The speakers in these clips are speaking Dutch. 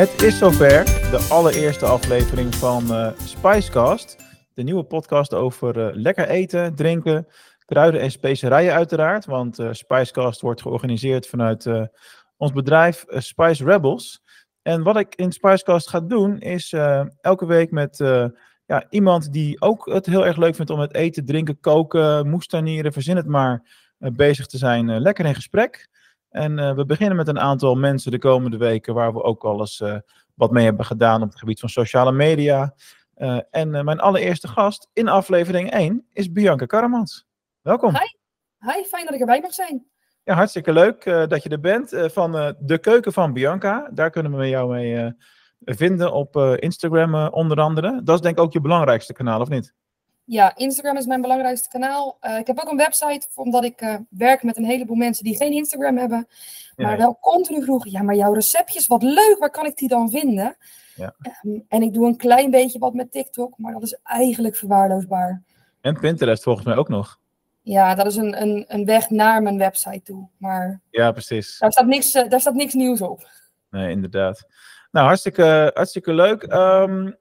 Het is zover, de allereerste aflevering van uh, Spicecast. De nieuwe podcast over uh, lekker eten, drinken, kruiden en specerijen uiteraard. Want uh, Spicecast wordt georganiseerd vanuit ons bedrijf Spice Rebels. En wat ik in Spicecast ga doen, is elke week met ja, iemand die ook het heel erg leuk vindt om met eten, drinken, koken, moestanieren, verzin het maar, bezig te zijn, lekker in gesprek. En uh, we beginnen met een aantal mensen de komende weken waar we ook alles uh, wat mee hebben gedaan op het gebied van sociale media. Uh, en mijn allereerste gast in aflevering 1 is Bianca Karamans. Welkom. Hi. Hi, fijn dat ik erbij mag zijn. Ja, hartstikke leuk dat je er bent. van de keuken van Bianca, daar kunnen we jou mee vinden op Instagram onder andere. Dat is denk ik ook je belangrijkste kanaal, of niet? Ja, Instagram is mijn belangrijkste kanaal. Uh, ik heb ook een website, omdat ik uh, werk met een heleboel mensen die geen Instagram hebben. Maar ja. wel continu vroegen, ja, maar jouw receptjes, wat leuk, waar kan ik die dan vinden? Ja. Um, en ik doe een klein beetje wat met TikTok, maar dat is eigenlijk verwaarloosbaar. En Pinterest volgens mij ook nog. Ja, dat is een, een, een weg naar mijn website toe. Maar ja, precies. Daar staat niks, uh, daar staat niks nieuws op. Nee, inderdaad. Nou, hartstikke, hartstikke leuk. Um,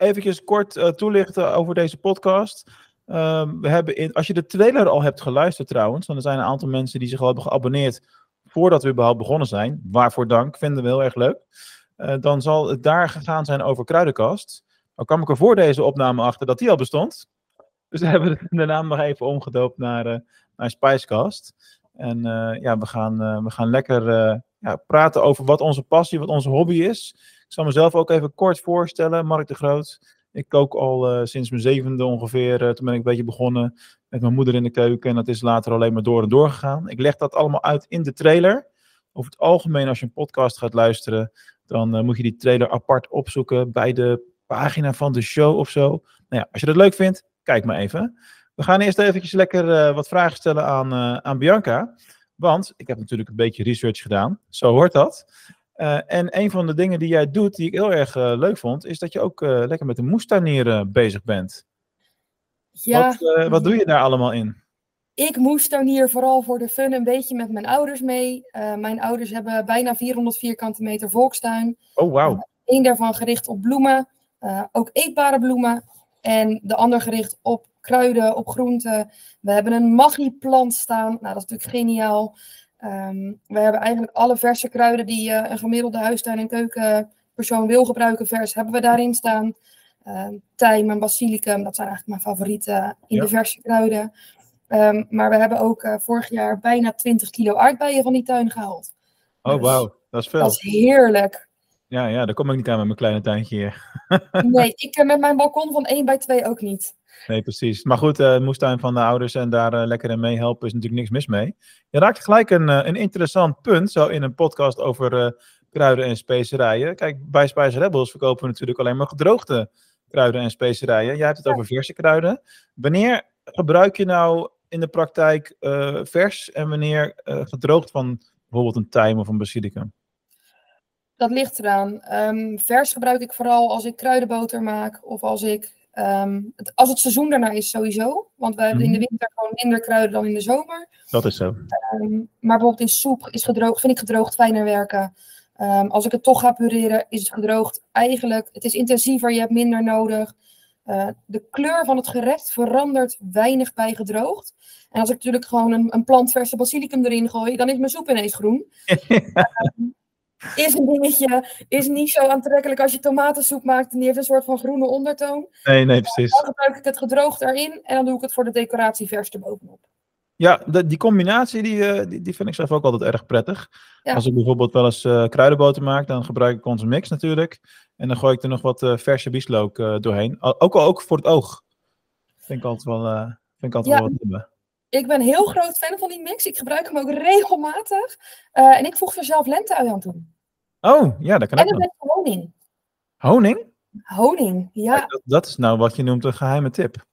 eventjes kort uh, toelichten over deze podcast. Um, we hebben in, als je de trailer al hebt geluisterd trouwens, dan er zijn een aantal mensen die zich al hebben geabonneerd voordat we überhaupt begonnen zijn. Waarvoor dank, vinden we heel erg leuk. Uh, dan zal het daar gegaan zijn over Kruidenkast. Dan kwam ik er voor deze opname achter dat die al bestond. Dus we hebben de naam nog even omgedoopt naar, uh, naar Spicecast. En ja, we gaan, we gaan lekker ja, praten over wat onze passie, wat onze hobby is. Ik zal mezelf ook even kort voorstellen. Mark de Groot. Ik kook al uh, sinds mijn zevende ongeveer. Uh, toen ben ik een beetje begonnen met mijn moeder in de keuken. En dat is later alleen maar door en door gegaan. Ik leg dat allemaal uit in de trailer. Over het algemeen, als je een podcast gaat luisteren, dan uh, moet je die trailer apart opzoeken bij de pagina van de show of zo. Nou ja, als je dat leuk vindt, kijk maar even. We gaan eerst eventjes lekker wat vragen stellen aan, aan Bianca. Want ik heb natuurlijk een beetje research gedaan. Zo hoort dat. Uh, en een van de dingen die jij doet, die ik heel erg uh, leuk vond, is dat je ook uh, lekker met de moestuinieren bezig bent. Ja. Wat, wat, doe je daar allemaal in? Ik moestuinier vooral voor de fun een beetje met mijn ouders mee. mijn ouders hebben bijna 400 vierkante meter volkstuin. Oh, wauw. Eén daarvan gericht op bloemen, ook eetbare bloemen. En de ander gericht op kruiden, op groenten. We hebben een magieplant staan. Nou, dat is natuurlijk geniaal. Um, we hebben eigenlijk alle verse kruiden die uh, een gemiddelde huistuin- en keukenpersoon wil gebruiken, vers, hebben we daarin staan. Uh, tijm en basilicum, dat zijn eigenlijk mijn favorieten in ja. de verse kruiden. Um, maar we hebben ook uh, vorig jaar bijna 20 kilo aardbeien van die tuin gehaald. Oh, dus wauw, dat is veel. Dat is heerlijk. Ja, ja, daar kom ik niet aan met mijn kleine tuintje hier. nee, ik eh, met mijn balkon van 1 bij 2 ook niet. Nee, precies. Maar goed, uh, moestuin van de ouders en daar uh, lekker in meehelpen is natuurlijk niks mis mee. Je raakt gelijk een, uh, een interessant punt, zo in een podcast over kruiden en specerijen. Kijk, bij Spice Rebels verkopen we natuurlijk alleen maar gedroogde kruiden en specerijen. Jij hebt het ja. over verse kruiden. Wanneer gebruik je nou in de praktijk vers en wanneer gedroogd van bijvoorbeeld een tijm of een basilicum? Dat ligt eraan. Um, vers gebruik ik vooral als ik kruidenboter maak of als ik Um, het, als het seizoen daarna is, sowieso. Want we hebben in de Mhm. winter gewoon minder kruiden dan in de zomer. Dat is zo. Um, maar bijvoorbeeld in soep is gedroogd, vind ik gedroogd fijner werken. Um, als ik het toch ga pureren, is het gedroogd eigenlijk. Het is intensiever, je hebt minder nodig. Uh, de kleur van het gerecht verandert weinig bij gedroogd. En als ik natuurlijk gewoon een, een plantverse basilicum erin gooi, dan is mijn soep ineens groen. is een dingetje, is niet zo aantrekkelijk als je tomatensoep maakt en die heeft een soort van groene ondertoon. Nee, nee, precies. Dan gebruik ik het gedroogd erin en dan doe ik het voor de decoratie vers erbovenop. Ja, de, die combinatie die, uh, die, die, vind ik zelf ook altijd erg prettig. Ja. Als ik bijvoorbeeld wel eens uh, kruidenboter maak, dan gebruik ik onze mix natuurlijk. En dan gooi ik er nog wat uh, verse bieslook doorheen. Ook al ook voor het oog. Vind ik altijd wel, vind ik altijd ja. wel wat hebben. Ik ben heel groot fan van die mix. Ik gebruik hem ook regelmatig. Uh, en ik voeg er zelf lenteui aan toe. Oh, ja, dat kan en ook. En honing. Honing? Honing, ja. ja dat, dat, is nou wat je noemt een geheime tip.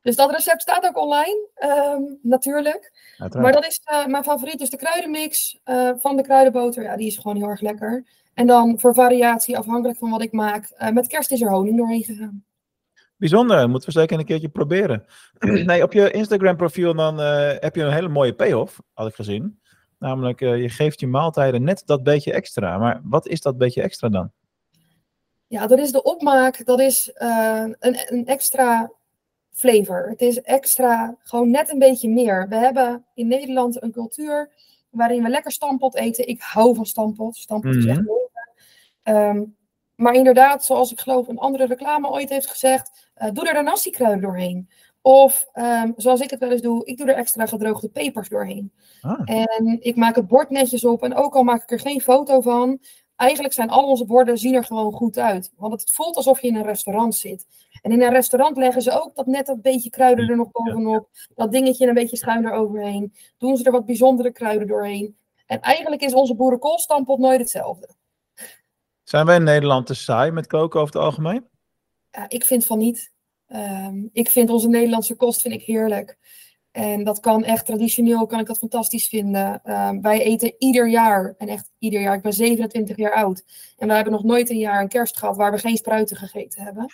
Dus dat recept staat ook online, um, natuurlijk. Uiteraard. Maar dat is uh, mijn favoriet. Dus de kruidenmix uh, van de kruidenboter, ja, die is gewoon heel erg lekker. En dan voor variatie, afhankelijk van wat ik maak, met kerst is er honing doorheen gegaan. Bijzonder, moeten we zeker een keertje proberen. nee, op je Instagram profiel dan uh, heb je een hele mooie payoff, had ik gezien. Namelijk, je geeft je maaltijden net dat beetje extra. Maar wat is dat beetje extra dan? Ja, dat is de opmaak. Dat is een, een extra flavor. Het is extra, gewoon net een beetje meer. We hebben in Nederland een cultuur waarin we lekker stampot eten. Ik hou van stampot. Stampot is echt mhm. leuk. Um, maar inderdaad, zoals ik geloof een andere reclame ooit heeft gezegd, uh, doe er een nasi-kruid doorheen. Of um, zoals ik het wel eens doe, ik doe er extra gedroogde pepers doorheen. Ah. En ik maak het bord netjes op. En ook al maak ik er geen foto van, eigenlijk zijn al onze borden zien er gewoon goed uit. Want het voelt alsof je in een restaurant zit. En in een restaurant leggen ze ook dat net dat beetje kruiden er nog bovenop. Dat dingetje een beetje schuin eroverheen. Doen ze er wat bijzondere kruiden doorheen. En eigenlijk is onze boerenkoolstampot nooit hetzelfde. Zijn wij in Nederland te saai met koken over het algemeen? Ja, ik vind van niet. Um, ik vind onze Nederlandse kost vind ik heerlijk. En dat kan echt traditioneel, kan ik dat fantastisch vinden. Um, wij eten ieder jaar, en echt ieder jaar, ik ben 27 jaar oud. En we hebben nog nooit een jaar een kerst gehad waar we geen spruiten gegeten hebben.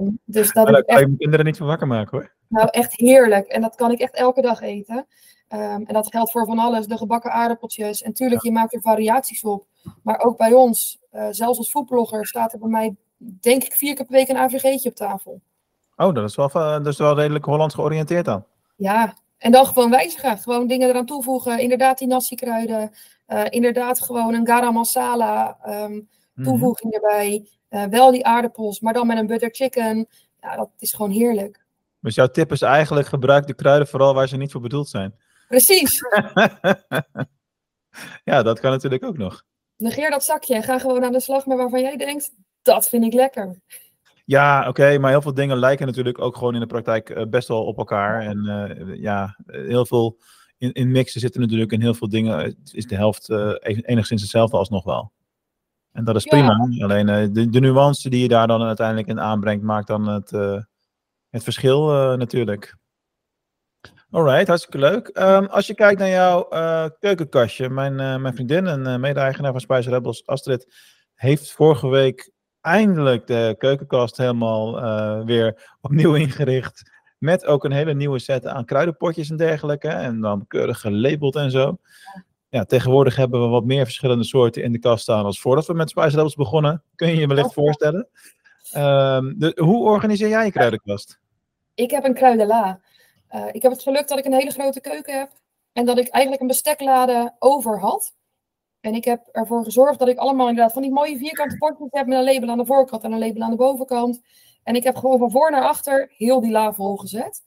um, dus dat is echt... je kinderen niet van wakker maken hoor. Nou, echt heerlijk. En dat kan ik echt elke dag eten. Um, en dat geldt voor van alles, de gebakken aardappeltjes. En tuurlijk, je maakt er variaties op. Maar ook bij ons, uh, zelfs als foodblogger, staat er bij mij, denk ik, vier keer per week een AVG'tje op tafel. Oh, dat is wel, dat is wel redelijk Hollands georiënteerd dan. Ja, en dan gewoon wijzigen. Gewoon dingen eraan toevoegen. Inderdaad die nasi-kruiden. Uh, inderdaad gewoon een garam masala um, toevoeging erbij. Uh, wel die aardappels, maar dan met een butter chicken. Ja, dat is gewoon heerlijk. Dus jouw tip is eigenlijk gebruik de kruiden vooral waar ze niet voor bedoeld zijn. Precies. ja, dat kan natuurlijk ook nog. Negeer dat zakje en ga gewoon aan de slag met waarvan jij denkt, dat vind ik lekker. Ja, oké, maar heel veel dingen lijken natuurlijk ook gewoon in de praktijk uh, best wel op elkaar. En uh, ja, heel veel in, in mixen zitten natuurlijk in heel veel dingen is de helft uh, enigszins hetzelfde alsnog wel. En dat is ja. prima. Alleen de, de nuance die je daar dan uiteindelijk in aanbrengt, maakt dan het, het verschil natuurlijk. Alright, hartstikke leuk. Um, als je kijkt naar jouw keukenkastje, mijn, mijn vriendin en mede-eigenaar van Spice Rebels, Astrid, heeft vorige week eindelijk de keukenkast helemaal uh, weer opnieuw ingericht. Met ook een hele nieuwe set aan kruidenpotjes en dergelijke. En dan keurig gelabeld en zo. Ja, tegenwoordig hebben we wat meer verschillende soorten in de kast staan als voordat we met Spice Rebels begonnen. Kun je je wellicht voorstellen. Um, de, hoe organiseer jij je kruidenkast? Ik heb een kruidenla. Uh, ik heb het geluk dat ik een hele grote keuken heb. En dat ik eigenlijk een besteklade over had. En ik heb ervoor gezorgd dat ik allemaal inderdaad van die mooie vierkante potjes heb met een label aan de voorkant en een label aan de bovenkant. En ik heb gewoon van voor naar achter heel die la vol gezet.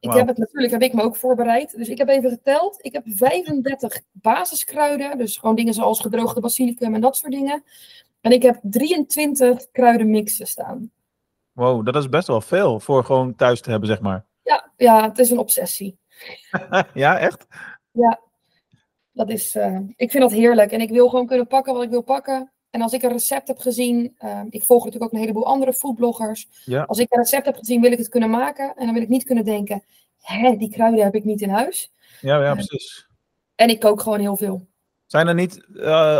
Ik heb het natuurlijk, heb ik me ook voorbereid. Dus ik heb even geteld. Ik heb 35 basiskruiden. Dus gewoon dingen zoals gedroogde basilicum en dat soort dingen. En ik heb 23 kruidenmixen staan. Wow, dat is best wel veel voor gewoon thuis te hebben, zeg maar. Ja, ja het is een obsessie. ja, echt? Ja, dat is, uh, ik vind dat heerlijk. En ik wil gewoon kunnen pakken wat ik wil pakken. En als ik een recept heb gezien, uh, ik volg natuurlijk ook een heleboel andere foodbloggers. Ja. Als ik een recept heb gezien, wil ik het kunnen maken. En dan wil ik niet kunnen denken, hè, die kruiden heb ik niet in huis. Ja, ja, precies. En ik kook gewoon heel veel. Zijn er niet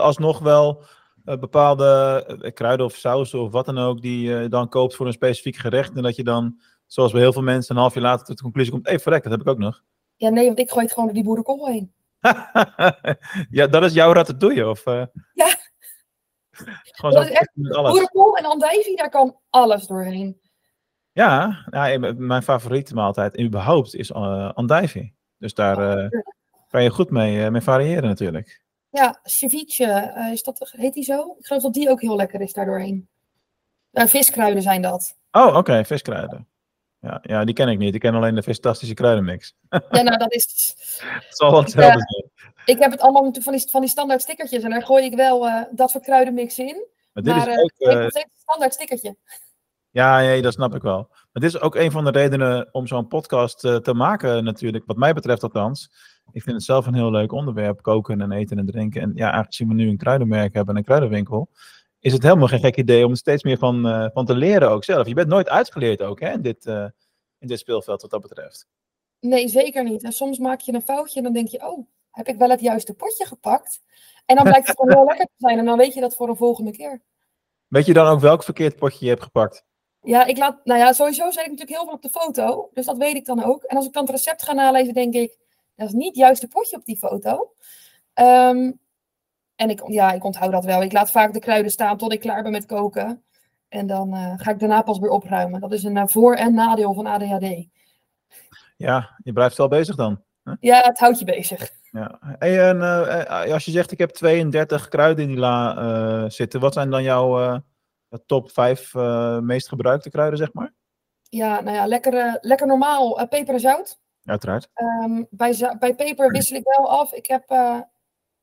alsnog wel bepaalde kruiden of sausen of wat dan ook, die je dan koopt voor een specifiek gerecht. En dat je dan, zoals bij heel veel mensen, een half jaar later tot de conclusie komt, hé, hey, verrek, dat heb ik ook nog. Ja, nee, want ik gooi het gewoon door die boerenkool heen. ja, dat is jouw ratatouille? Of, uh... Ja. Gewoon dat is echt boerenkool en andijvie, daar kan alles doorheen. Ja, ja, mijn favoriete maaltijd überhaupt is uh, andijvie. Dus daar uh, kan je goed mee, mee variëren natuurlijk. Ja, ceviche, is dat, heet die zo? Ik geloof dat die ook heel lekker is daardoorheen. viskruiden zijn dat. Oh, oké, okay, viskruiden. Ja, ja, die ken ik niet. Ik ken alleen de fantastische kruidenmix. Ja, nou, dat is... Het zal wel hetzelfde zijn. Ik heb het allemaal van die, van die standaard stickertjes en daar gooi ik wel uh, dat voor kruidenmix in. Maar, dit maar, is ook, uh, ik heb een standaard stickertje. Ja, nee, dat snap ik wel. Maar dit is ook een van de redenen om zo'n podcast te maken natuurlijk, wat mij betreft althans. Ik vind het zelf een heel leuk onderwerp, koken en eten en drinken. En ja, aangezien we nu een kruidenmerk hebben en een kruidenwinkel, is het helemaal geen gek idee om er steeds meer van, uh, van te leren ook zelf. Je bent nooit uitgeleerd ook hè, in, dit, uh, in dit speelveld wat dat betreft. Nee, zeker niet. En soms maak je een foutje en dan denk je, oh, heb ik wel het juiste potje gepakt? En dan blijkt het gewoon heel lekker te zijn en dan weet je dat voor een volgende keer. Weet je dan ook welk verkeerd potje je hebt gepakt? Ja, ik laat, nou ja, sowieso zet ik natuurlijk heel veel op de foto, dus dat weet ik dan ook. En als ik dan het recept ga nalezen, denk ik, Dat is niet het juiste potje op die foto. Ehm, en ik, ja, ik onthoud dat wel. Ik laat vaak de kruiden staan tot ik klaar ben met koken. En dan eh, ga ik daarna pas weer opruimen. Dat is een uh, voor- en nadeel van ADHD. Ja, je blijft wel bezig dan. Hè? Ja, het houdt je bezig. Ja. Hey, en uh, als je zegt ik heb 32 kruiden in die la zitten, wat zijn dan jouw top 5 meest gebruikte kruiden, zeg maar? Ja, nou ja, lekker, lekker normaal peper en zout. Uiteraard. Um, bij, bij peper wissel ik wel af. Ik heb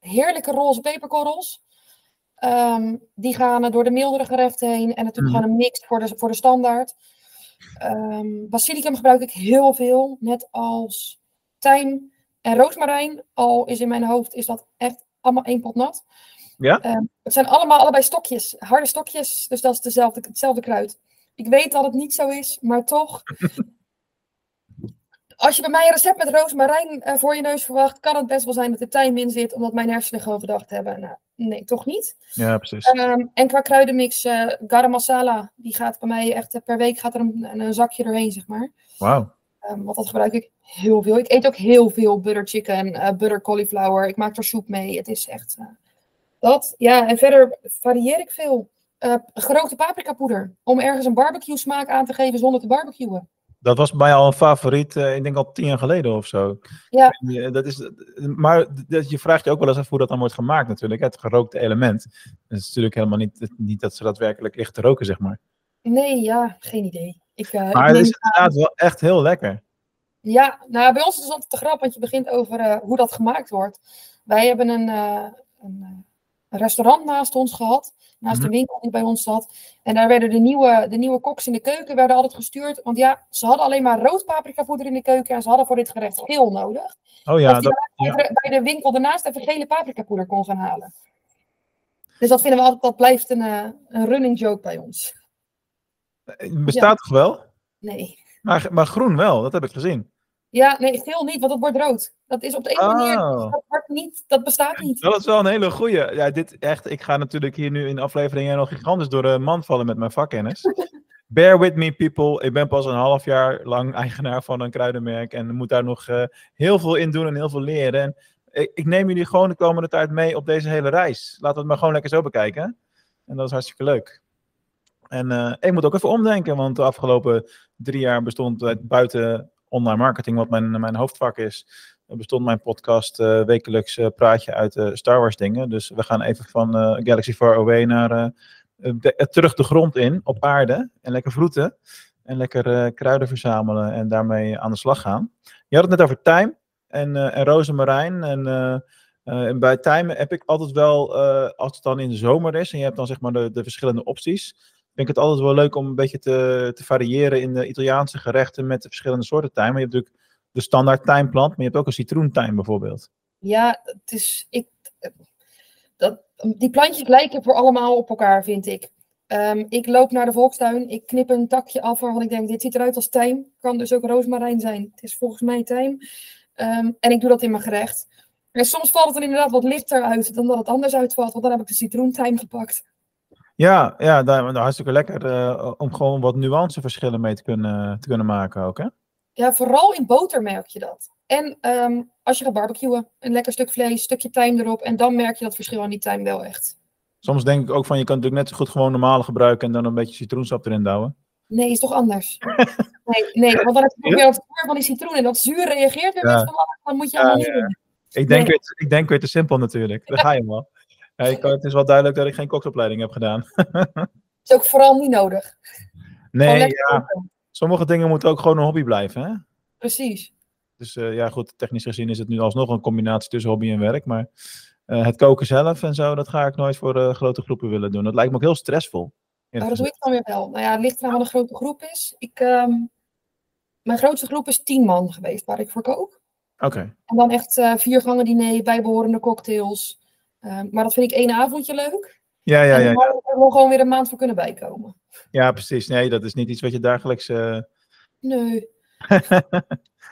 heerlijke roze peperkorrels. Um, die gaan door de mildere gerechten heen. En natuurlijk mm. gewoon een mix voor de, voor de standaard. Um, basilicum gebruik ik heel veel. Net als tijm en roosmarijn. Al is in mijn hoofd is dat echt allemaal één pot nat. Ja? Um, het zijn allemaal allebei stokjes. Harde stokjes. Dus dat is dezelfde, hetzelfde kruid. Ik weet dat het niet zo is. Maar toch. Als je bij mij een recept met roosmarijn uh, voor je neus verwacht, kan het best wel zijn dat er tijm in zit, omdat mijn hersenen gewoon gedacht hebben, nou, nee, toch niet. Ja, precies. Um, en qua kruidenmix, uh, garam masala, die gaat bij mij echt, per week gaat er een, een zakje doorheen, zeg maar. Wauw. Um, want dat gebruik ik heel veel. Ik eet ook heel veel butter chicken, uh, butter cauliflower. Ik maak er soep mee. Het is echt dat. Ja, en verder varieer ik veel. gerookte paprika poeder, om ergens een barbecue smaak aan te geven zonder te barbecuen. Dat was bij mij al een favoriet, uh, ik denk al tien jaar geleden of zo. Ja. Dat is, maar dat, je vraagt je ook wel eens af hoe dat dan wordt gemaakt natuurlijk. Het gerookte element. Het is natuurlijk helemaal niet, niet dat ze daadwerkelijk ligt te roken, zeg maar. Nee, ja, geen idee. Ik, uh, maar het is inderdaad wel echt heel lekker. Ja, nou bij ons is het altijd te grap, want je begint over uh, hoe dat gemaakt wordt. Wij hebben een, een restaurant naast ons gehad. Naast de winkel die bij ons zat. En daar werden de nieuwe, de nieuwe koks in de keuken werden altijd gestuurd. Want ja, ze hadden alleen maar rood paprikapoeder in de keuken. En ze hadden voor dit gerecht geel nodig. Oh ja. Dat, dat ja. bij de winkel daarnaast even gele paprikapoeder kon gaan halen. Dus dat vinden we altijd, dat blijft een, uh, een running joke bij ons. Bestaat ja. toch wel? Nee. Maar, maar groen wel, dat heb ik gezien. Ja, nee, geel niet, want het wordt rood. Dat is op de ene oh. manier, dat, wordt niet, dat bestaat niet. Dat is wel een hele goeie. Ja, dit echt, ik ga natuurlijk hier nu in de aflevering nog gigantisch door de man vallen met mijn vakkennis. Bear with me, people. Ik ben pas een half jaar lang eigenaar van een kruidenmerk en moet daar nog uh, heel veel in doen en heel veel leren. En ik, ik, neem jullie gewoon de komende tijd mee op deze hele reis. Laten we het maar gewoon lekker zo bekijken. En dat is hartstikke leuk. En uh, ik moet ook even omdenken, want de afgelopen drie jaar bestond het buiten online marketing, wat mijn, mijn hoofdvak is, bestond mijn podcast uh, wekelijks uh, praatje uit uh, Star Wars dingen. Dus we gaan even van Galaxy Far Away naar terug de grond in, op aarde. En lekker vroeten. En lekker kruiden verzamelen en daarmee aan de slag gaan. Je had het net over tijm en, en rozemarijn. En, en bij tijm heb ik altijd wel, als het dan in de zomer is en je hebt dan zeg maar de, de verschillende opties vind het altijd wel leuk om een beetje te, te variëren in de Italiaanse gerechten met de verschillende soorten. Maar je hebt natuurlijk de standaard tijmplant, maar je hebt ook een citroentijm bijvoorbeeld. Ja, het is, ik, dat, die plantjes lijken voor allemaal op elkaar, vind ik. Um, ik loop naar de volkstuin, ik knip een takje af waarvan ik denk, dit ziet eruit als tijm. Kan dus ook roosmarijn zijn. Het is volgens mij tijm. Um, en ik doe dat in mijn gerecht. En soms valt het er inderdaad wat lichter uit dan dat het anders uitvalt, want dan heb ik de citroentijm gepakt. Ja, ja daar, daar hartstikke lekker uh, om gewoon wat nuanceverschillen mee te kunnen, te kunnen maken ook, hè? Ja, vooral in boter merk je dat. En um, als je gaat barbecuen, een lekker stuk vlees, stukje tijm erop, en dan merk je dat verschil aan die tijm wel echt. Soms denk ik ook van, je kan natuurlijk net zo goed gewoon normale gebruiken en dan een beetje citroensap erin douwen. Nee, is toch anders? nee, nee, want dan heb je weer het van die citroen en dat zuur reageert weer ja. met van alles, dan moet je allemaal ja, niet doen. Ik denk, nee. weer, ik denk weer te simpel natuurlijk, daar ga je wel. Ja, ik, het is wel duidelijk dat ik geen koksopleiding heb gedaan. is ook vooral niet nodig. Nee, ja. Sommige dingen moeten ook gewoon een hobby blijven, hè? Precies. Dus uh, ja, goed, technisch gezien is het nu alsnog een combinatie tussen hobby en werk. Maar uh, het koken zelf en zo, dat ga ik nooit voor uh, grote groepen willen doen. Dat lijkt me ook heel stressvol. Nou, dat doe ik dan weer wel. Nou ja, het ligt eraan wat een grote groep is. Ik, um, mijn grootste groep is tien man geweest waar ik voor kook. Oké. Okay. En dan echt vier gangen diner, bijbehorende cocktails. Uh, maar dat vind ik één avondje leuk. Ja, ja, ja. En daar we gewoon weer een maand voor kunnen bijkomen. Ja, precies. Nee, dat is niet iets wat je dagelijks... Uh... Nee.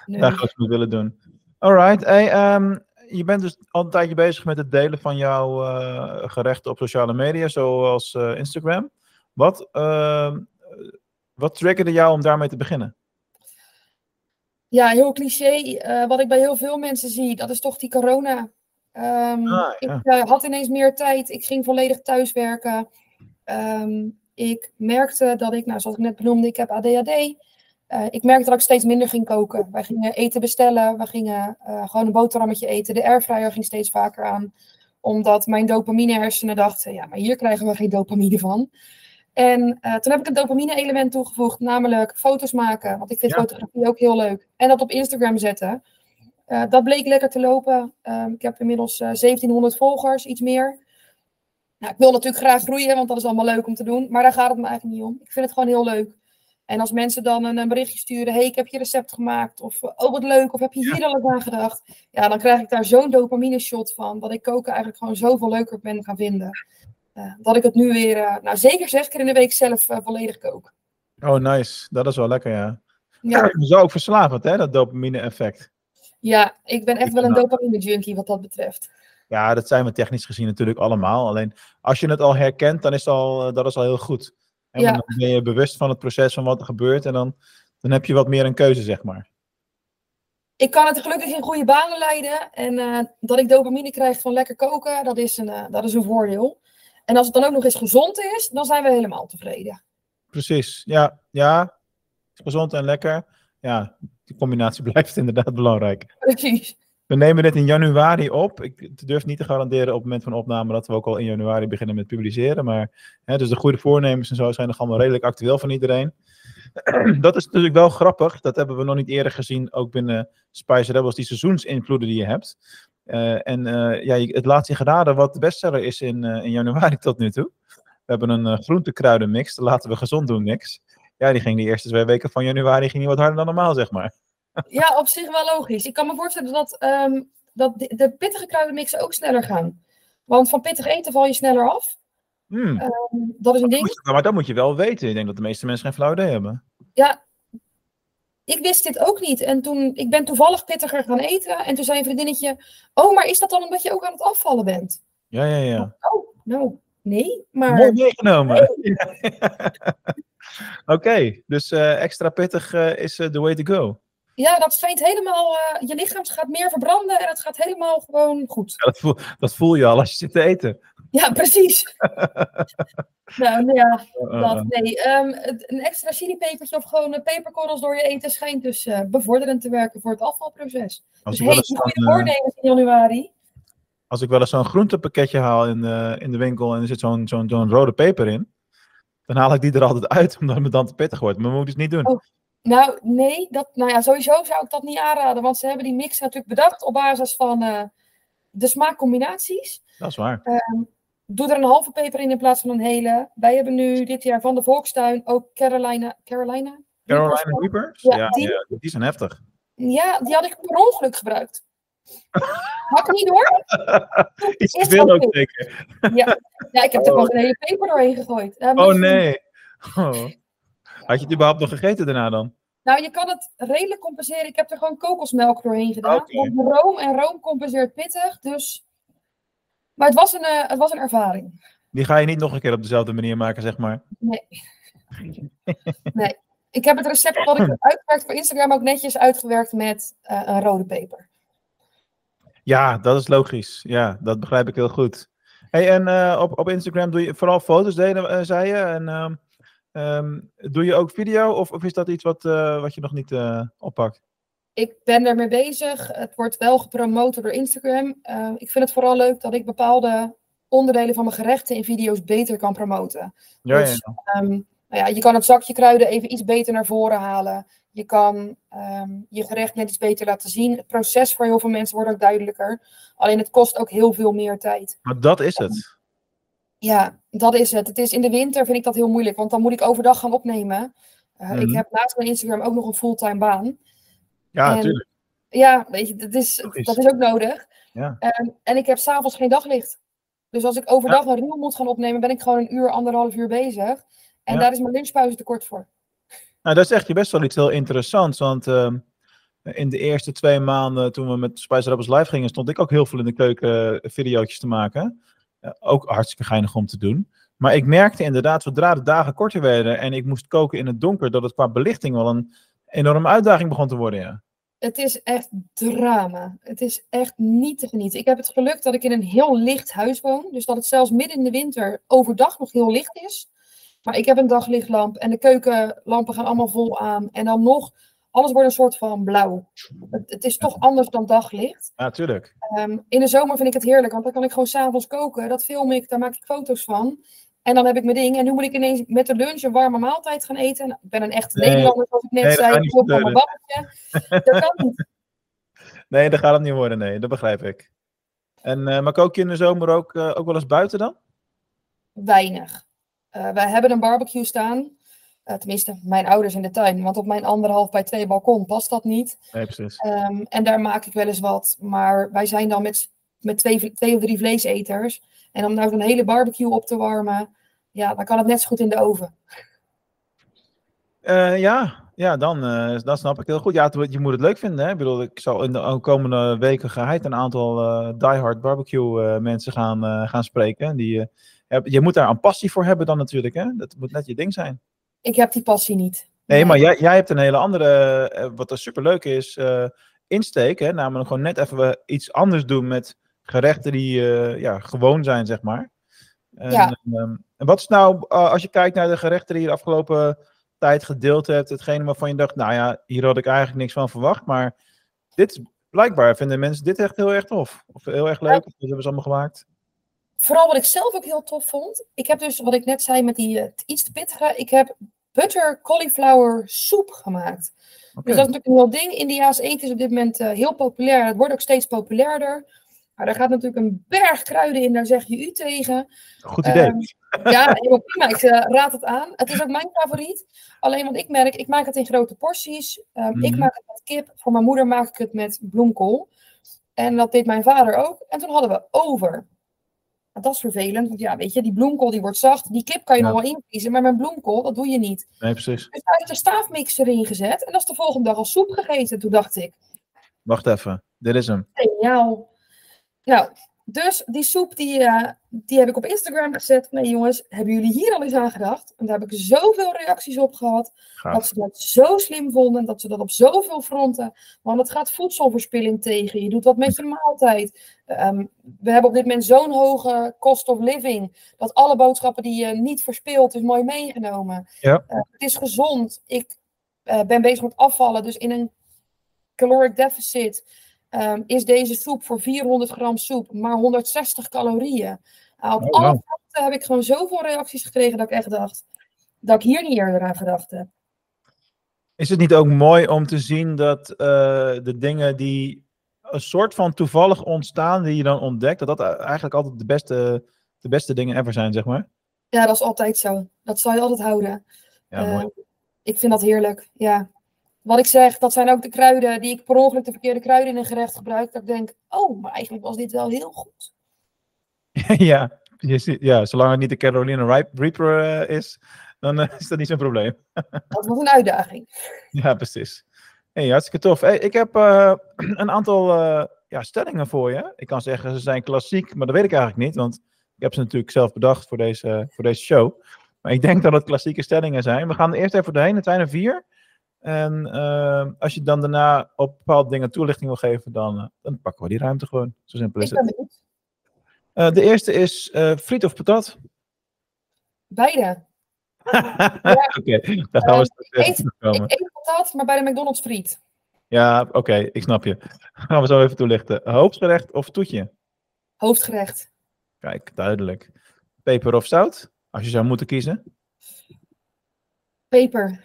nee. dagelijks moet willen doen. Alright. Hey, um, je bent dus al een tijdje bezig met het delen van jouw uh, gerechten op sociale media, zoals uh, Instagram. Wat, uh, wat triggerde jou om daarmee te beginnen? Ja, heel cliché. eh, wat ik bij heel veel mensen zie, dat is toch die corona. Ehm, Ah, Ik eh, had ineens meer tijd. Ik ging volledig thuiswerken. Ehm, ik merkte dat ik, nou, zoals ik net benoemde, ik heb ADHD. Eh, ik merkte dat ik steeds minder ging koken. Wij gingen eten bestellen. We gingen eh, gewoon een boterhammetje eten. De airfryer ging steeds vaker aan. Omdat mijn dopamine hersenen dachten, ja, maar hier krijgen we geen dopamine van. En toen heb ik een dopamine element toegevoegd, namelijk foto's maken. Want ik vind Ja. fotografie ook heel leuk. En dat op Instagram zetten. Eh, dat bleek lekker te lopen. Ehm, ik heb inmiddels eh, 1700 volgers, iets meer. Nou, ik wil natuurlijk graag groeien, want dat is allemaal leuk om te doen. Maar daar gaat het me eigenlijk niet om. Ik vind het gewoon heel leuk. En als mensen dan een, een berichtje sturen, hey, ik heb je recept gemaakt. Of, eh, oh, wat leuk. Of heb je hier al eens aan gedacht? Ja, dan krijg ik daar zo'n dopamine shot van. Dat ik koken eigenlijk gewoon zoveel leuker ben gaan vinden. Eh, dat ik het nu weer, eh, nou zeker zes keer in de week zelf eh, volledig kook. Oh, nice. Dat is wel lekker, ja. Ja, Zo ook verslavend, hè, dat dopamine-effect. Ja, ik ben echt wel een dopamine junkie wat dat betreft. Ja, dat zijn we technisch gezien natuurlijk allemaal. Alleen als je het al herkent, dan is al, eh, dat is al heel goed. En Ja. Dan ben je bewust van het proces van wat er gebeurt en dan, dan heb je wat meer een keuze, zeg maar. Ik kan het gelukkig in goede banen leiden. En eh, dat ik dopamine krijg van lekker koken, dat is, een, eh, dat is een voordeel. En als het dan ook nog eens gezond is, dan zijn we helemaal tevreden. Precies, ja, ja. Gezond en lekker. Ja, die combinatie blijft inderdaad belangrijk. Precies. We nemen dit in januari op. Ik durf niet te garanderen op het moment van opname dat we ook al in januari beginnen met publiceren. Maar hè, dus de goede voornemens en zo zijn nog allemaal redelijk actueel van iedereen. dat is natuurlijk wel grappig. Dat hebben we nog niet eerder gezien, ook binnen Spice Rebels, die seizoensinvloeden die je hebt. Eh, en eh, ja, het laat zich raden wat de bestseller is in, eh, in januari tot nu toe. We hebben een groentekruidenmix, de laten we gezond doen mix. Ja, die ging de eerste twee weken van januari ging die wat harder dan normaal, zeg maar. Ja, op zich wel logisch. Ik kan me voorstellen dat, ehm, dat de, de pittige kruidenmixen ook sneller gaan. Want van pittig eten val je sneller af. Hmm. Ehm, dat is een ding. Je- maar dat moet je wel weten. Ik denk dat de meeste mensen geen flauw idee hebben. Ja, ik wist dit ook niet. En toen, ik ben toevallig pittiger gaan eten. En toen zei een vriendinnetje, oh, maar is dat dan omdat je ook aan het afvallen bent? Ja, ja, ja. Oh, nou, nee. Maar Mooi meegenomen. Oké, dus eh, extra pittig eh, is eh, the way to go. ja, dat schijnt helemaal, je lichaam gaat meer verbranden en het gaat helemaal gewoon goed. Ja, dat, voel, dat voel je al als je zit te eten. Ja, precies. nou, nou ja, Eh, dat, eh, nee. ehm, een extra chilipepertje of gewoon een peperkorrels door je eten schijnt dus bevorderend te werken voor het afvalproces. als, Dus hey, goede voornemens in januari. Als ik wel eens zo'n groentepakketje haal in de, in de winkel en er zit zo'n zo'n zo'n rode peper in, dan haal ik die er altijd uit omdat het me dan te pittig wordt. Maar we moeten het niet doen. Oh. Nou, nee, dat, nou ja, sowieso zou ik dat niet aanraden. Want ze hebben die mix natuurlijk bedacht op basis van eh, de smaakcombinaties. Dat is waar. Doe er een halve peper in in plaats van een hele. Wij hebben nu dit jaar van de Volkstuin ook Carolina. Carolina? Carolina Reapers? Ja, Ja, die- ja, die zijn heftig. Ja, die had ik per ongeluk gebruikt. Had ik niet te Is veel ook zeker. Ja, ja ik heb er gewoon een hele peper doorheen gegooid. Ik Oh nee. Oh. Had je het überhaupt nog gegeten daarna dan? Nou, je kan het redelijk compenseren. Ik heb er gewoon kokosmelk doorheen gedaan. Want room en room compenseert pittig. Dus... Maar het was, een, eh, het was een ervaring. Die ga je niet nog een keer op dezelfde manier maken, zeg maar. Nee. nee. Ik heb het recept wat ik heb uitgewerkt voor Instagram ook netjes uitgewerkt met eh, een rode peper. Ja, dat is logisch. Ja, dat begrijp ik heel goed. Hey, en eh, op, op Instagram doe je vooral foto's, deden, eh, zei je. En ehm, ehm, doe je ook video of, of is dat iets wat, eh, wat je nog niet oppakt? Ik ben ermee bezig. Het wordt wel gepromoot door Instagram. Ik vind het vooral leuk dat ik bepaalde onderdelen van mijn gerechten in video's beter kan promoten. Ja, Dus, ja. ehm, nou ja, je kan het zakje kruiden even iets beter naar voren halen. Je kan ehm, je gerecht net iets beter laten zien. Het proces voor heel veel mensen wordt ook duidelijker. Alleen het kost ook heel veel meer tijd. Maar dat is het. Ja, dat is het. Het is in de winter vind ik dat heel moeilijk, want dan moet ik overdag gaan opnemen. Eh, Ik Mhm. heb naast mijn Instagram ook nog een fulltime baan. Ja, natuurlijk. Ja, weet je, dat is, Logisch. dat is ook nodig. Ja. Ehm, en ik heb s'avonds geen daglicht. Dus als ik overdag een reel moet gaan opnemen, ben ik gewoon een uur, anderhalf uur bezig. En Ja. daar is mijn lunchpauze te kort voor. Nou, dat is echt best wel iets heel interessants. Want ehm, in de eerste twee maanden toen we met Spice Rebels live gingen, stond ik ook heel veel in de keuken eh, videootjes te maken. Eh, ook hartstikke geinig om te doen. Maar ik merkte inderdaad, zodra de dagen korter werden en ik moest koken in het donker, dat het qua belichting wel een enorme uitdaging begon te worden. Ja. Het is echt drama. Het is echt niet te genieten. Ik heb het geluk dat ik in een heel licht huis woon. Dus dat het zelfs midden in de winter overdag nog heel licht is. Maar ik heb een daglichtlamp en de keukenlampen gaan allemaal vol aan. En dan nog, alles wordt een soort van blauw. Het, het is toch anders dan daglicht. Ja, tuurlijk. Ehm, in de zomer vind ik het heerlijk, want dan kan ik gewoon s'avonds koken. Dat film ik, daar maak ik foto's van. En dan heb ik mijn ding. En nu moet ik ineens met de lunch een warme maaltijd gaan eten. Nou, ik ben een echte Nee. Nederlander, zoals ik net Nee, zei. Ik van mijn babbeltje. Dat kan niet. Nee, dat gaat het niet worden. Nee, dat begrijp ik. En, eh, maar kook je in de zomer ook, eh, ook wel eens buiten dan? Weinig. Eh, wij hebben een barbecue staan. Eh, tenminste, mijn ouders in de tuin. Want op mijn anderhalf bij twee balkon past dat niet. Nee, precies. Ehm, en daar maak ik wel eens wat. Maar wij zijn dan met, met twee, twee of drie vleeseters. En om nou zo'n hele barbecue op te warmen. Ja, dan kan het net zo goed in de oven. Eh, ja, ja dan, eh, dan snap ik heel goed. Ja, het- je moet het leuk vinden. Hè? Ik bedoel, ik zal in de komende weken geheid een aantal eh diehard barbecue mensen gaan, gaan spreken. Die, je moet daar een passie voor hebben dan natuurlijk. Hè? Dat moet net je ding zijn. Ik heb die passie niet. Nee, maar jij, jij hebt een hele andere, eh, wat er superleuk is, eh, insteek. Hè? Namelijk gewoon net even iets anders doen met gerechten die eh, ja, gewoon zijn, zeg maar. En, Ja. ehm, en wat is nou, eh, als je kijkt naar de gerechten die je de afgelopen tijd gedeeld hebt, hetgene waarvan je dacht, nou ja, hier had ik eigenlijk niks van verwacht, maar dit is blijkbaar vinden mensen dit echt heel erg tof. Of heel erg leuk, of dat hebben ze allemaal gemaakt. Vooral wat ik zelf ook heel tof vond. Ik heb dus, wat ik net zei met die eh, iets te pittige. Ik heb butter cauliflower soep gemaakt. Dus dat is natuurlijk een heel ding. Indiaas eten is op dit moment eh, heel populair. Het wordt ook steeds populairder. Maar daar gaat natuurlijk een berg kruiden in, daar zeg je u tegen. Goed idee. Ehm, ja, helemaal prima. Ik eh, raad het aan. Het is ook mijn favoriet. Alleen wat ik merk, ik maak het in grote porties. Ehm, Ik Mhm. maak het met kip. Voor mijn moeder maak ik het met bloemkool. En dat deed mijn vader ook. En toen hadden we over. Dat is vervelend, want ja, weet je, die bloemkool die wordt zacht. Die kip kan je Ja. nog wel invriezen, maar met bloemkool, dat doe je niet. nee, precies. Dus daar is de staafmixer in gezet. En dat is de volgende dag als soep gegeten. Toen dacht ik, Wacht even. Dit is hem. geniaal. Nou, dus die soep die, eh, die heb ik op Instagram gezet. Nee jongens, hebben jullie hier al eens aan gedacht? En daar heb ik zoveel reacties op gehad. Dat ze dat zo slim vonden. Dat ze dat op zoveel fronten. Want het gaat voedselverspilling tegen. Je doet wat met je maaltijd. Ehm, we hebben op dit moment zo'n hoge cost of living. Dat alle boodschappen die je niet verspilt, is mooi meegenomen. Ja. Eh, het is gezond. Ik eh, ben bezig met afvallen. Dus in een caloric deficit ehm, is deze soep voor 400 gram soep maar 160 calorieën. Nou, op Oh, alle fronten heb ik gewoon zoveel reacties gekregen dat ik echt dacht dat ik hier niet eerder aan gedacht heb. Is het niet ook mooi om te zien dat eh, de dingen die een soort van toevallig ontstaan, die je dan ontdekt, dat dat eigenlijk altijd de beste, de beste dingen ever zijn, zeg maar? Ja, dat is altijd zo. Dat zal je altijd houden. Ja, Eh, mooi. ik vind dat heerlijk, ja. Wat ik zeg, dat zijn ook de kruiden die ik per ongeluk de verkeerde kruiden in een gerecht gebruik. Dat ik denk, oh, maar eigenlijk was dit wel heel goed. ja, je ziet- ja, zolang het niet de Carolina Reaper eh, is, dan eh, is dat niet zo'n probleem. Dat was een uitdaging. Ja, precies. Hey, hartstikke tof. Hey, ik heb eh, een aantal ja, stellingen voor je. Ik kan zeggen ze zijn klassiek, maar dat weet ik eigenlijk niet, want ik heb ze natuurlijk zelf bedacht voor deze, voor deze show. Maar ik denk dat het klassieke stellingen zijn. We gaan er eerst even doorheen, het zijn er vier. En eh, als je dan daarna op bepaalde dingen toelichting wil geven, dan, eh, dan pakken we die ruimte gewoon. Zo simpel is het. Eh, de eerste is eh, friet of patat. Beide. Oké, daar gaan we Eh, straks even. Ik eet patat, maar bij de McDonald's friet. Ja, oké, ik snap je. Gaan we zo even toelichten. Hoofdgerecht of toetje? Hoofdgerecht. Kijk, duidelijk. Peper of zout? Als je zou moeten kiezen. Peper.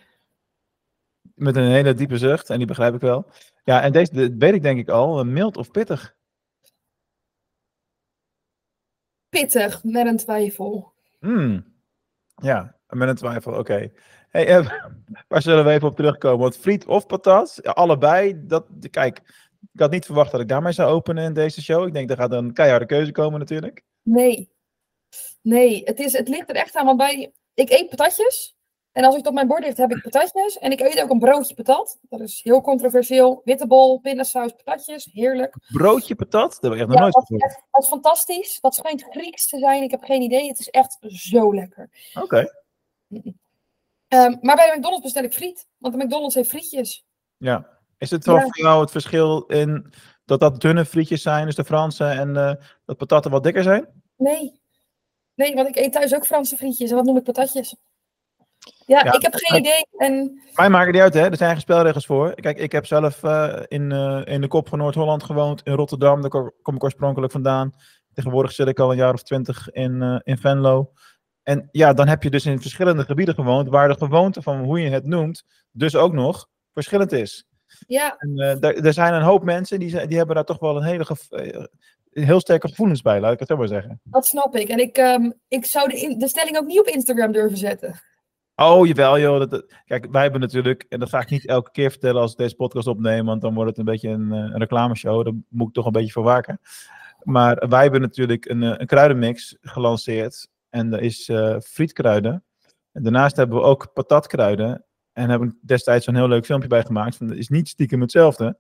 Met een hele diepe zucht, en die begrijp ik wel. Ja, en deze de- weet ik denk ik al. eh, Mild of pittig? Pittig, met een twijfel. Hmm. Ja, met een twijfel, oké. Hey, eh, waar zullen we even op terugkomen? Want friet of patat, allebei. Dat, kijk, ik had niet verwacht dat ik daarmee zou openen in deze show. Ik denk, er gaat een keiharde keuze komen natuurlijk. Nee. Nee, het, is, het ligt er echt aan. Want bij, ik eet patatjes. En als ik het op mijn bord ligt, heb ik patatjes. En ik eet ook een broodje patat. Dat is heel controversieel. Witte bol, pindasaus, patatjes. Heerlijk. Broodje patat? Dat heb ik echt nog Ja, nooit dat, is gehoord. echt, dat is fantastisch. Dat schijnt Grieks te zijn. Ik heb geen idee. Het is echt zo lekker. Oké. Ehm, maar bij de McDonald's bestel ik friet. Want de McDonald's heeft frietjes. Ja. Is het wel Ja. voor jou het verschil in dat dat dunne frietjes zijn, dus de Franse, en eh, dat patatten wat dikker zijn? Nee. Nee, want ik eet thuis ook Franse frietjes. En wat noem ik patatjes? Ja, Ja, ik heb geen idee. En Mij maakt het niet uit, hè? Er zijn geen spelregels voor. Kijk, ik heb zelf eh, in, eh, in de kop van Noord-Holland gewoond, in Rotterdam. Daar ko- kom ik oorspronkelijk vandaan. Tegenwoordig zit ik al een jaar of twintig in, eh, in Venlo. En ja, dan heb je dus in verschillende gebieden gewoond, waar de gewoonte van hoe je het noemt, dus ook nog verschillend is. ja, En er zijn een hoop mensen die, die hebben daar toch wel een hele heel sterke gevoelens bij, laat ik het zo maar zeggen. dat snap ik. En ik, ehm, ik zou de, in- de stelling ook niet op Instagram durven zetten. Oh, jawel, joh. Dat, dat- kijk, wij hebben natuurlijk, en dat ga ik niet elke keer vertellen als ik deze podcast opneem, want dan wordt het een beetje een, eh, reclameshow. Daar moet ik toch een beetje voor waken. Maar wij hebben natuurlijk een, eh, een kruidenmix gelanceerd. En dat is eh, frietkruiden. En daarnaast hebben we ook patatkruiden. En hebben destijds zo'n heel leuk filmpje bij gemaakt. Van, het is niet stiekem hetzelfde.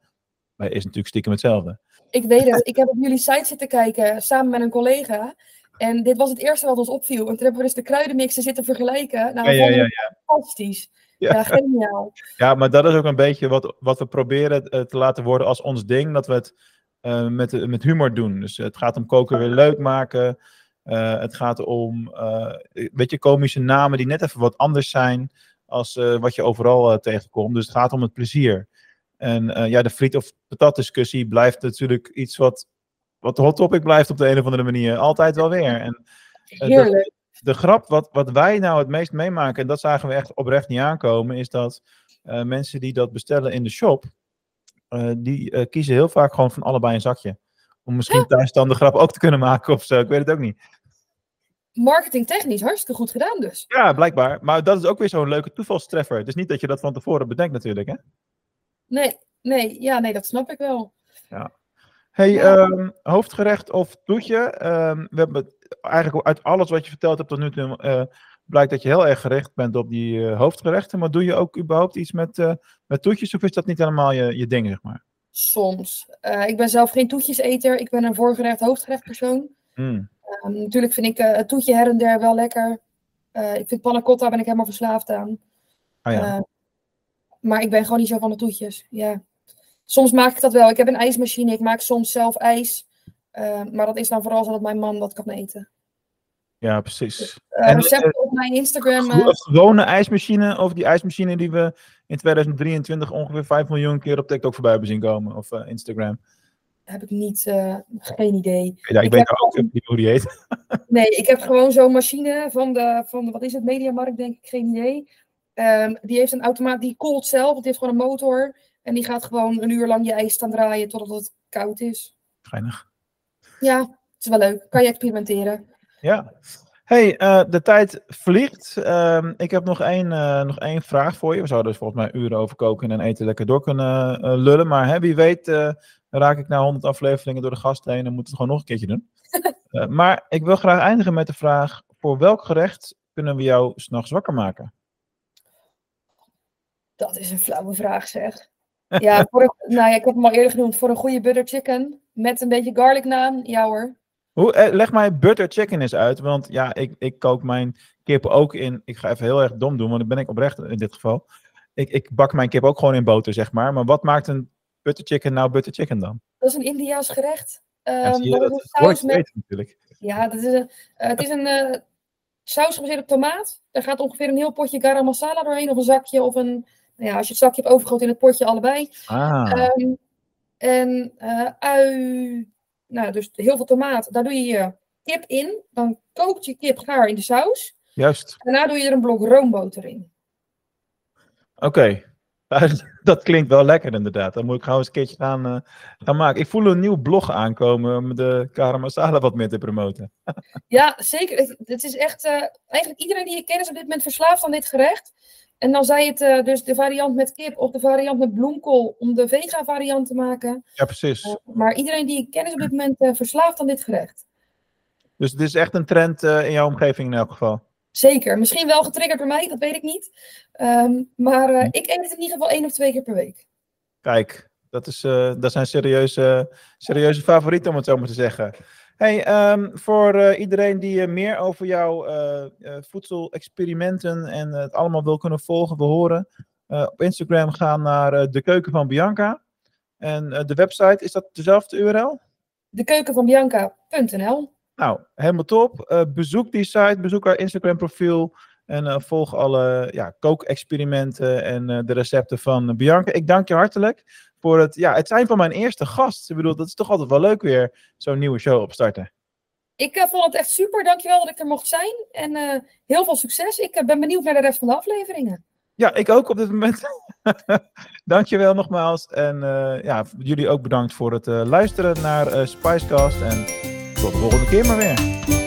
Maar is natuurlijk stiekem hetzelfde. Ik weet het. Ik heb op jullie site zitten kijken samen met een collega. En dit was het eerste wat ons opviel. En toen hebben we dus de kruidenmixen zitten vergelijken. Nou, Ja, ja, fantastisch. Ja. Geniaal. Ja, maar dat is ook een beetje wat, wat we proberen eh, te laten worden als ons ding. Dat we het eh, met, met humor doen. Dus het gaat om koken weer leuk maken. Eh, het gaat om, weet je, komische namen die net even wat anders zijn als wat je overal tegenkomt. Dus het gaat om het plezier. En ja, de friet of patat discussie blijft natuurlijk iets wat, wat de hot topic blijft op de een of andere manier. Altijd wel weer. En eh, de- Heerlijk. de grap wat, wat wij nou het meest meemaken, en dat zagen we echt oprecht niet aankomen, is dat eh, mensen die dat bestellen in de shop, eh, die kiezen heel vaak gewoon van allebei een zakje. Om misschien thuis dan de grap ook te kunnen maken of zo. Ik weet het ook niet. Marketingtechnisch hartstikke goed gedaan dus. Ja, blijkbaar. Maar dat is ook weer zo'n leuke toevalstreffer. Het is niet dat je dat van tevoren bedenkt natuurlijk, hè? Nee, nee, ja, nee, dat snap ik wel. Hey, Ja. ehm, hoofdgerecht of toetje? Ehm, we hebben eigenlijk uit alles wat je verteld hebt tot nu toe, eh, blijkt dat je heel erg gericht bent op die eh, hoofdgerechten. Maar doe je ook überhaupt iets met, eh, met toetjes of is dat niet helemaal je, je ding, zeg maar? Soms. Ik ben zelf geen toetjeseter. Ik ben een voorgerecht, hoofdgerecht persoon. Hmm. Ehm, natuurlijk vind ik het toetje her en der wel lekker. Ik vind panna cotta ben ik helemaal verslaafd aan. Ah ja. Maar ik ben gewoon niet zo van de toetjes. Ja. Soms maak ik dat wel. Ik heb een ijsmachine. Ik maak soms zelf ijs. Eh, maar dat is dan vooral zodat mijn man dat kan eten. ja, precies. Eh En, recepten op mijn Instagram. eh, Een gewone ijsmachine of die ijsmachine die we in 2023 ongeveer 5 miljoen keer op TikTok voorbij hebben zien komen of eh, Instagram. heb ik niet, eh, geen idee. Ja, ik, Ik weet ook niet hoe die heet. Nee, ik heb gewoon zo'n machine van de, van de, wat is het, Mediamarkt denk ik, geen idee. Ehm, die heeft een automaat, die koelt zelf, die heeft gewoon een motor. En die gaat gewoon een uur lang je ijs staan draaien totdat het koud is. Geinig. Ja, het is wel leuk. Kan je experimenteren. Ja. Hey, eh, de tijd vliegt. Ehm, ik heb nog één, eh, nog één vraag voor je. We zouden dus volgens mij uren over koken en eten lekker door kunnen eh, lullen. Maar hè, wie weet raak ik na 100 afleveringen door de gast heen en moet het gewoon nog een keertje doen. Maar ik wil graag eindigen met de vraag: voor welk gerecht kunnen we jou s'nachts wakker maken? Dat is een flauwe vraag zeg. Ja, voor een, nou ja, ik heb hem al eerder genoemd. Voor een goede butter chicken met een beetje garlic naan. Ja hoor. Hoe, eh, leg mij butter chicken eens uit, want ja, ik, ik kook mijn kip ook in. Ik ga even heel erg dom doen, want dan ben ik oprecht in dit geval. Ik, ik bak mijn kip ook gewoon in boter, zeg maar. Maar wat maakt een butter chicken nou butter chicken dan? Dat is een Indiaas gerecht. Ja, je, dat saus met natuurlijk. Ja, dat is een, eh, het is een eh, saus gebaseerd op tomaat. Er gaat ongeveer een heel potje garam masala doorheen, of een zakje, of een... Nou ja, als je het zakje hebt overgoten in het potje, allebei. Ah, Ehm, en eh, ui, nou, dus heel veel tomaat. Daar doe je je kip in. Dan kookt je kip gaar in de saus. juist. Daarna doe je er een blok roomboter in. Oké. Dat klinkt wel lekker inderdaad. Dan moet ik gewoon eens een keertje gaan, eh, gaan maken. Ik voel een nieuw blog aankomen om de Kara Masala wat meer te promoten. Ja, zeker. Het, het is echt... eh, eigenlijk iedereen die je kent is op dit moment verslaafd aan dit gerecht. En dan zei het eh, dus de variant met kip of de variant met bloemkool om de vega variant te maken. Ja, precies. Uh, maar iedereen die ik ken is op dit moment uh, verslaafd aan dit gerecht. Dus dit is echt een trend in jouw omgeving in elk geval. Zeker. Misschien wel getriggerd door mij, dat weet ik niet. Um, maar uh, ik eet het in ieder geval één of twee keer per week. Kijk, dat, is, dat zijn serieuze, serieuze favorieten om het zo maar te zeggen. Hey, um, voor uh, iedereen die meer over jouw voedselexperimenten en het allemaal wil kunnen volgen, we horen. op Instagram gaan naar de keuken van Bianca. En de website, is dat dezelfde URL? Dekeukenvanbianca.nl Nou, helemaal top. bezoek die site, bezoek haar Instagram profiel. En volg alle ja, kookexperimenten en de recepten van Bianca. Ik dank je hartelijk voor het, ja, het zijn van mijn eerste gast. Ik bedoel, dat is toch altijd wel leuk weer, zo'n nieuwe show opstarten. Ik uh, vond het echt super. Dankjewel dat ik er mocht zijn. En uh, heel veel succes. Ik uh, ben benieuwd naar de rest van de afleveringen. Ja, ik ook op dit moment. Dankjewel nogmaals. En ja, jullie ook bedankt voor het luisteren naar Spicecast. En tot de volgende keer maar weer.